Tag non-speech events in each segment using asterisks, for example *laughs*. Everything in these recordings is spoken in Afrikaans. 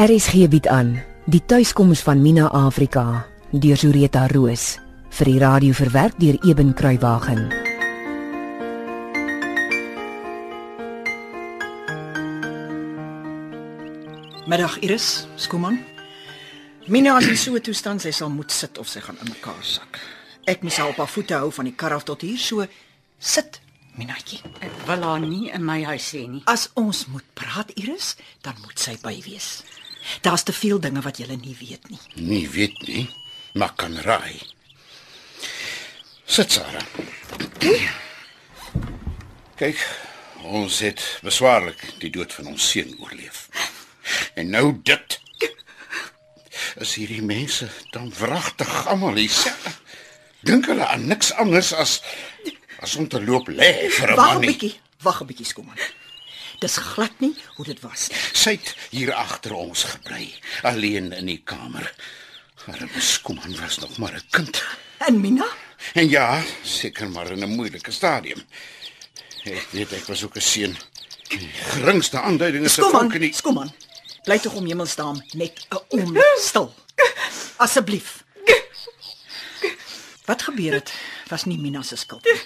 RSG bied aan die tuiskoms van Mina Afrika deur Zureta Roos vir die radio verwerk deur Eben Kruiwagen. Middag Iris, skoeman. Mina is in so 'n toestand sy sal moet sit of sy gaan in mekaar sak. Ek moet haar op haar voete hou van die kar af tot hier, so sit, Minaatjie. Ek wil haar nie in my huis hê nie. As ons moet praat Iris, dan moet sy by wees. Daar's te veel dinge wat jy nie weet nie. Nie weet nie, maar kan raai. Sit Sarah. Kyk, ons het beswaarlik die dood van ons seun oorleef. En nou dit. Is hierdie mense dan wragtig almal dieselfde? Dink hulle aan niks anders as as om te loop lê vir 'n Wag 'n man nie? bietjie, wag 'n bietjie skoeman. Dis glad nie hoe dit was nie. Sy het hier agter ons gebly, alleen in die kamer. Arme Skoman was nog maar 'n kind. En Mina? En ja, seker maar in 'n moeilike stadium. Ek weet ek was ook 'n seun. Die geringste aanduiding is 'n vonk in die skoeman. Bly tog om hemelsnaam net 'n oomblik stil. Asseblief. Wat gebeur het was nie Mina se skuld nie.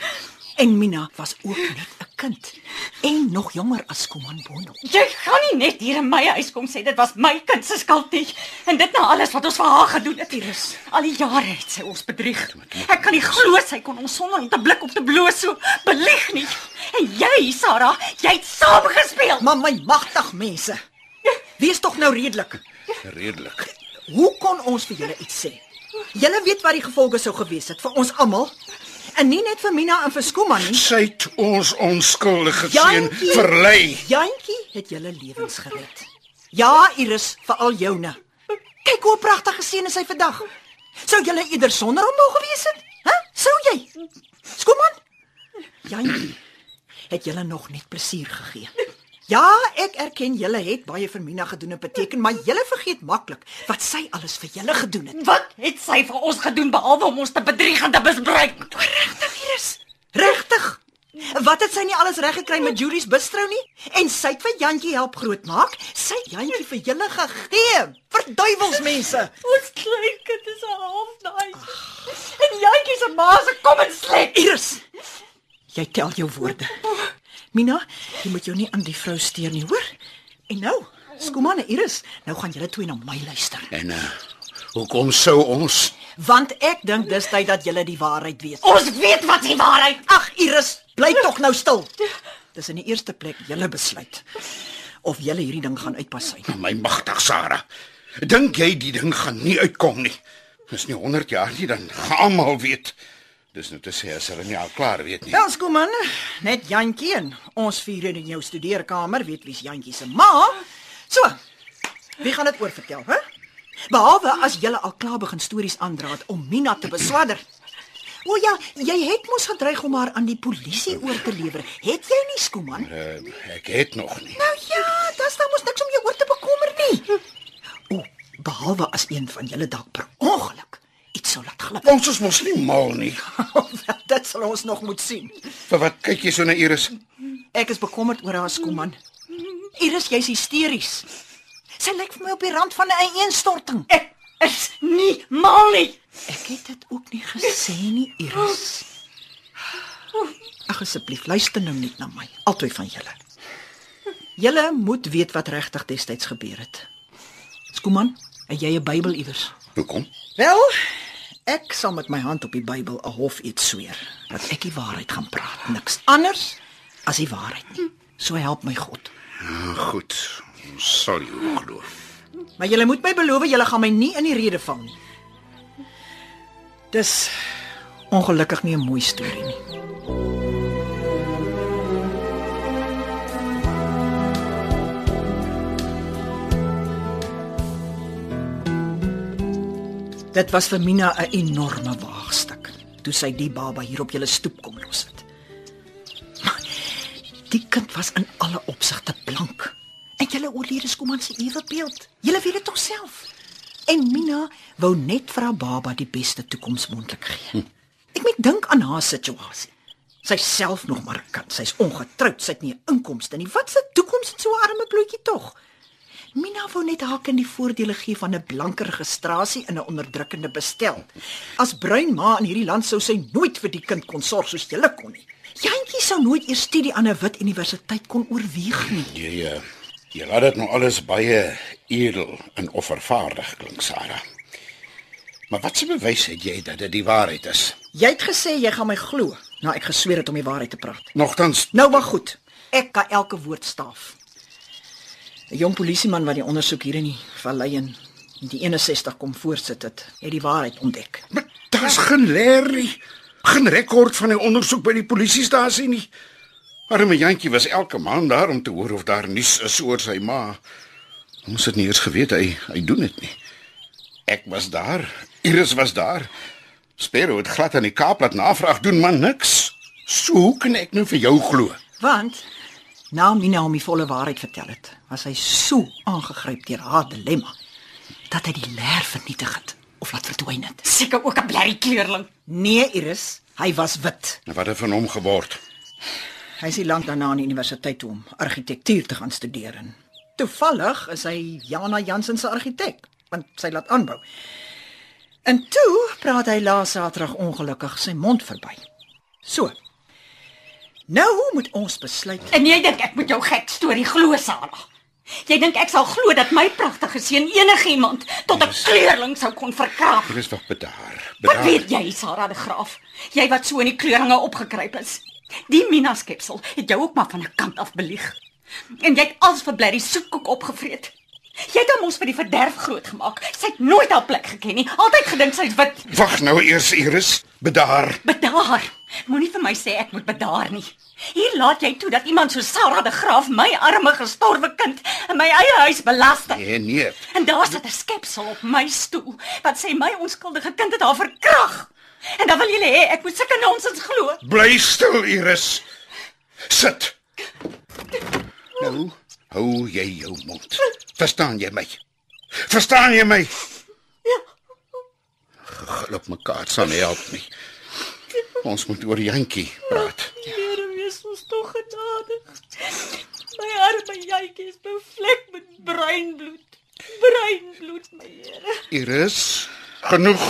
En Mina was ook net 'n kind en nog jonger as Skoeman Bono. Jy gaan nie net hier in my huis kom sê dit was my kind se skuld nie. En dit na alles wat ons vir haar gedoen het. Iris. Al die jare het sy ons bedrieg. Ek kan nie glo sy kon ons sonder om te blik op te bloos so belieg nie. En jy, Sarah, jy het saamgespeel. Maar my magtig mense. Wees tog nou redelik. redelik. Hoe kon ons vir julle iets sê? Julle weet wat die gevolge sou gewees het vir ons almal. En nie net vir Mina en vir Skoeman nie. Sy het ons onskuldige seun verlei. Jantjie het julle lewens gered. Ja, Iris, veral joune. Kyk hoe pragtige seun is hy vandag. Sou julle eerder sonder hom wou gewees het? Hæ? Sou jy? Skoeman? Jantjie, het julle nog net plesier gegee? Ja, ek erken julle het baie vir Mina gedoen en beteken, maar julle vergeet maklik wat sy alles vir julle gedoen het. Wat het sy vir ons gedoen behalwe om ons te bedrieg en te misbruik? Regtig, Iris? Regtig? Wat het sy nie alles reg gekry met Julie's bistrou nie? En sy het vir Jantjie help grootmaak. Sy Jantjie vir julle gegee. Verduiwelsmense. Ons klein kind is 'n halfdaai. En jantjie se ma se kom en slek. Iris. Jy tel jou woorde. Mina, jy moet jou nie aan die vrou steur nie, hoor? En nou, Skoeman en Iris, nou gaan julle twee na my luister. En uh, hoekom sou ons Want ek dink dis tyd dat julle die waarheid weet. Ons weet wat die waarheid. Ag, Iris, bly tog nou stil. Dis in die eerste plek julle besluit of julle hierdie ding gaan uitpas. my magtig Sarah? Dink jy die ding gaan nie uitkom nie? Dis nie 100 jaar nie dan gaan almal weet. Dis nou te sê as hulle nie al klaar weet nie. Wel, skoeman, net Jantjie en ons vier in jou studeerkamer weet wie's Jantjie se ma. So. Wie gaan dit oor vertel, hè? Behalwe as julle al klaar begin stories aandraat om Mina te beswadder. O ja, jy het mos gedreig om haar aan die polisie oor te lewer. Het jy nie, skoeman? Uh, ek het nog nie. Nou ja, dis dan mos niks om jou oor te bekommer nie. O, behalwe as een van julle dalk per ongeluk sou laat glip. Ons is mos nie mal nie. *laughs* Dit sal ons nog moet sien. Vir wat kyk jy so na Iris? Ek is bekommerd oor haar skoeman. Iris, jy's hysteries. Sy lyk vir my op die rand van 'n ineenstorting. Ek is nie mal nie. Ek het dit ook nie gesê nie, Iris. Ag asseblief, luister nou net na my, albei van julle. Julle moet weet wat regtig destyds gebeur het. Skoeman, het jy 'n Bybel iewers? Hoekom? Wel, ek sal met my hand op die Bybel 'n hof eet sweer dat ek die waarheid gaan praat, niks anders as die waarheid nie. So help my God. Ja, goed. Ons sal jou glo. Maar julle moet my beloof julle gaan my nie in die rede val nie. Dis ongelukkig nie 'n mooi storie nie. Dit was vir Mina 'n enorme waagstuk toe sy die baba hier op julle stoep kom los het. Maar die kind was in alle opsigte blank. En julle oorlede skoman se ewebeeld. Julle weet dit tog self. En Mina wou net vir haar baba die beste toekoms moontlik gee. Ek moet dink aan haar situasie. Sy self nog maar 'n kind. Sy's ongetroud, sy het nie 'n inkomste nie. Wat 'n toekoms het so 'n arme bloetjie tog? Mina wou net haar kind die voordele gee van 'n blanke registrasie in 'n onderdrukkende bestel. As bruin ma in hierdie land sou sy nooit vir die kind kon sorg soos julle kon nie. Jantjie sou nooit eers studie aan 'n wit universiteit kon oorweeg nie. Jy uh, jy laat dit nou alles baie edel en offervaardig klink, Sarah. Maar wat se bewys het jy dat dit die waarheid is? Jy het gesê jy gaan my glo, nou ek gesweer het om die waarheid te praat. Nogtans, Nou maar goed. Ek kan elke woord staaf. 'n Jong polisieman wat die ondersoek hier in die vallei in die 61 kom voorsit het, het die waarheid ontdek. maar daar's geen leer nie. Geen rekord van die ondersoek by die polisiestasie nie. Arme Jantjie was elke maand daar om te hoor of daar nuus is oor sy ma. Ons het nie eens geweet hy hy doen dit nie. Ek was daar. Iris was daar. Spero het glad aan die Kaap laat navraag doen, maar niks. So hoe kan ek nou vir jou glo? Want nou Mina hom die volle waarheid vertel het, was hy so aangegryp deur haar dilemma dat hy die leer vernietig het of laat verdwyn het. Seker ook 'n blerrie kleurling. Nee, Iris, hy was wit. Nou wat het van hom geword? Hy is lank daarna aan die universiteit toe om argitektuur te gaan studeer. En toevallig is hy Jana Jansen se argitek, want sy laat aanbou. En toe praat hy laas Saterdag ongelukkig sy mond verby. So. Nou moet ons besluit. En jy dink ek moet jou gek storie glo, Sarah? Jy dink ek sal glo dat my pragtige seun enigiemand tot 'n kleurling sou kon verkrag? Dis wag bedaar. Wat Bedaar. weet jy, Sarah de Graaf? Jy wat so in die kleuringe opgekruip is. Die Mina skepsel het jou ook maar van 'n kant af belieg. En jy het als vir Blerry soetkoek opgevreet. Jy het hom ons vir die verderf grootgemaak. Sy het nooit haar plek geken nie. Altyd gedink sy's wit. Wag nou eers, Iris. Bedaar. Bedaar. Moenie vir my sê ek moet bedaar nie. Hier laat jy toe dat iemand so Sarah de Graaf my arme gestorwe kind in my eie huis belasting. Nee, nee. En daar sit 'n skepsel op my stoel wat sê my onskuldige kind het haar verkrag. En dan wil julle hê ek moet sulke nonsens glo. Bly stil, Iris. Sit. Nou, hou jy jou mond. Verstaan jy my? Verstaan jy my? Ja. Geluk mekaar sal nie help nie. Ons moet oor Jantjie praat. Here, wees ons tog genadig. My arme jentjie is bevlek met breinbloed. Breinbloed, my Here. Iris, genoeg.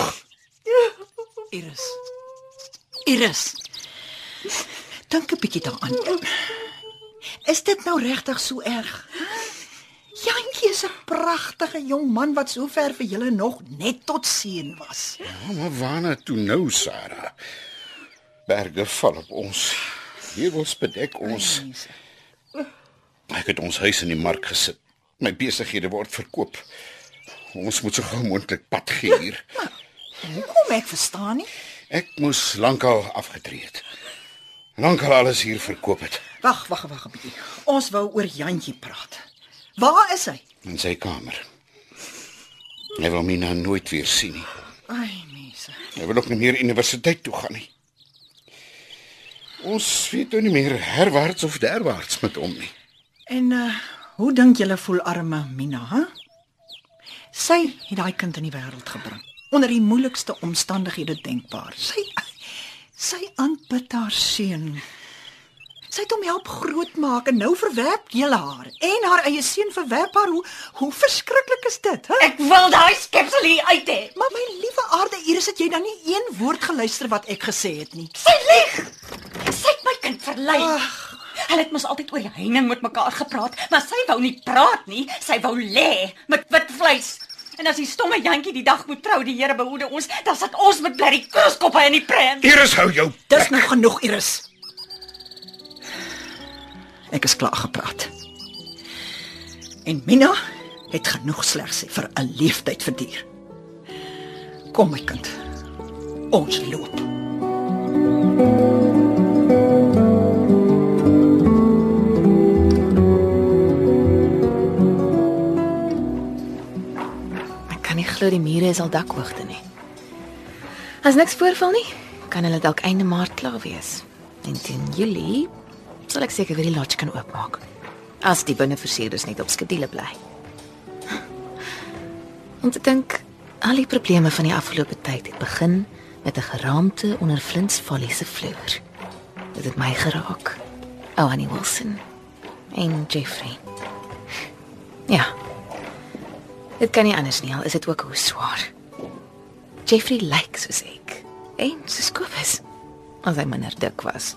Iris. Iris. Dink 'n bietjie daaraan. Is dit nou regtig so erg? Jantjie is 'n pragtige jong man wat so ver vir julle nog net tot seën was. Ja, maar waarna toe nou, Sarah? Berge val op ons. Heuwels bedek ons. Ek het ons huis in die mark gesit. My besighede word verkoop. Ons moet so gou moontlik pad gee hier. *laughs* Hoekom ek verstaan nie? Ek moes lankal afgetree het. Lankal alles hier verkoop het Wag, wag, wag 'n bietjie. Ons wou oor Jantjie praat. Waar is hy? in sy kamer. Hy wil my nou nooit weer sien nie. Ai, mense. Hy wil ook nie meer universiteit toe gaan nie. Ons weet nou nie meer herwaarts of derwaarts met hom nie. En uh hoe dink julle voel arme Mina, hè? Sy het daai kind in die wêreld gebring onder die moeilikste omstandighede denkbaar. Sy sy aanbid haar seun. Sy het hom help grootmaak en nou verwerp julle haar en haar eie seun verwerp haar. Hoe hoe verskriklik is dit, hè? Ek wil daai skepsel hier uit hê. Maar my liewe aarde, Iris, het jy dan nie een woord geluister wat ek gesê het nie? Sy lieg. Kind verlei. Hulle het mos altyd oor die heining met mekaar gepraat, maar sy wou nie praat nie. Sy wou lê met wit vleis. En as die stomme jantjie die dag moet trou, die Here behoede ons, dan sit ons met blerrie kruiskoppe in die prent. Iris hou jou. Dis nou genoeg, Iris. Ek is klaar gepraat. En Mina het genoeg slegs vir 'n leeftyd verduur. Kom my kind. Ons loop. Ek kan glo die mure is al dakhoogte nie. As niks voorval nie, kan hulle dalk einde Maart klaar wees. En teen Julie sal ek seker weer die lodge kan oopmaak. As die binneversierders net op skedule bly. *laughs* Te dink al die probleme van die afgelope tyd het begin met 'n geraamte onder Flint's Folly se vloer. Dit het my geraak. Oh, Annie Wilson en Jeffrey. *laughs* Ja. Dit kan nie anders nie, al is dit ook hoe swaar. Jeffrey lyk soos ek. En soos Kobus. As hy minder dik was.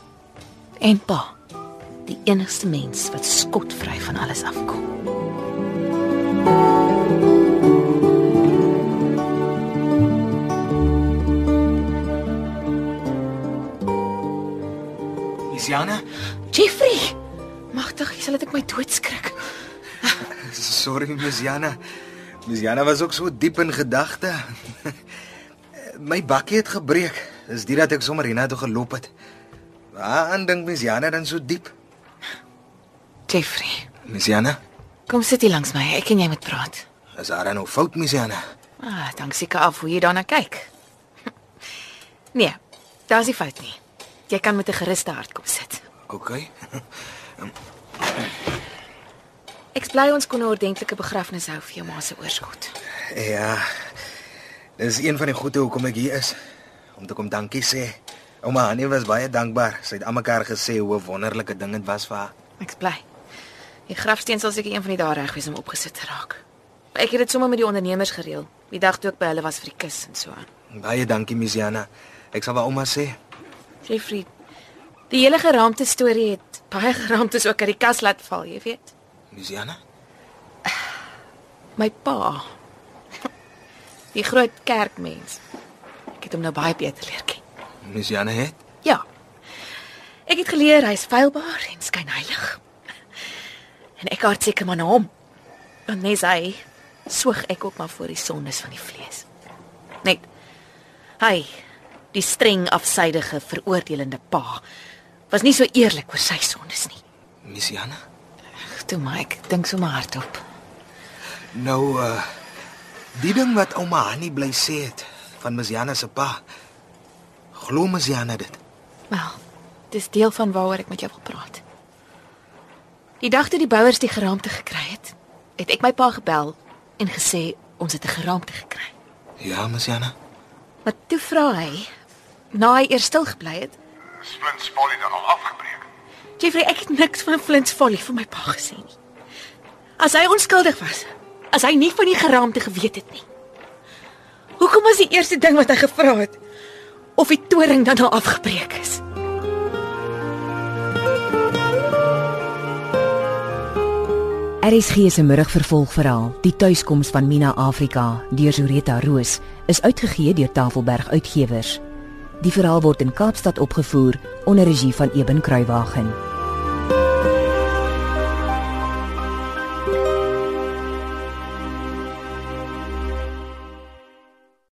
En pa, die enigste mens wat skotvry van alles afkom. Isiana, Jeffrey, magtig, jy sal dit ek my doodskrik. sorry Miss Jana. Miss Jana was ook so diep in gedagte. *laughs* My bakkie het gebreek. Dis dit dat ek sommer hiernatoe geloop het. Waar dink Miss Jana dan so diep? Jeffrey, Miss Jana, kom sit hier langs my. Ek en jy moet praat. is daar nou fout Miss Jana? Ah, dank seker af hoe jy daarna kyk. *laughs* Nee, daar's nie fout nie. Jy kan met 'n gerusde hart kom sit. OK. *laughs* Ek bly ons kon 'n ordentlike begrafnis hou vir jou ma se oorskot. Ja. Dis een van die goeie hoekom ek hier is om te kom dankie sê. Ouma Annie was baie dankbaar. Sy het almekaar gesê hoe wonderlike ding dit was vir haar. Ek bly. Die grafsteen sal seker een van die dae reg wees om opgesit te raak. Ek het dit sommer met die ondernemers gereël. Die dag toe ek by hulle was vir die kus en so aan. Baie dankie Miss Jana. Ek sal vir ouma sê. Jeffrey, die hele geraamte storie het baie geraamtes ook uit die kas laat val, jy weet. Jana? *sighs* My pa. Die groot kerkmens. Ek het hom nou baie beter leer ken. Jana het Ja. Ek het geleer hy's feilbaar en skynheilig. En ek hart seker maar na hom. Want nes hy soeg ek ook maar voor die sondes van die vlees. Net hy, die streng afsydige veroordelende pa, was nie so eerlik oor sy sondes nie. Miss Jana? Toe maar ek dink sommer hardop. Nou uh die ding wat ouma Annie bly sê het van Miss Jana se pa. Glo Miss Jana dit? Wel, dis deel van waaroor ek met jou wil praat. Die dag toe die bouers die geraamte gekry het, het ek my pa gebel en gesê ons het 'n geraamte gekry. Ja, Miss Jana. Maar toe vra hy, na hy eers stil gebly het, Splint Polly dan al afgebreek. Jeffrey, ek het niks van Flint's Folly vir my pa gesê nie. As hy onskuldig was, as hy nie van die geraamte geweet het nie. Hoekom was die eerste ding wat hy gevra het of die toring dan al afgebreek is? RSG se middagvervolgverhaal Die tuiskoms van Mina Afrika deur Zureta Roos is uitgegee deur Tafelberg Uitgewers. Die verhaal word in Kaapstad opgevoer onder regie van Eben Kruiwagen.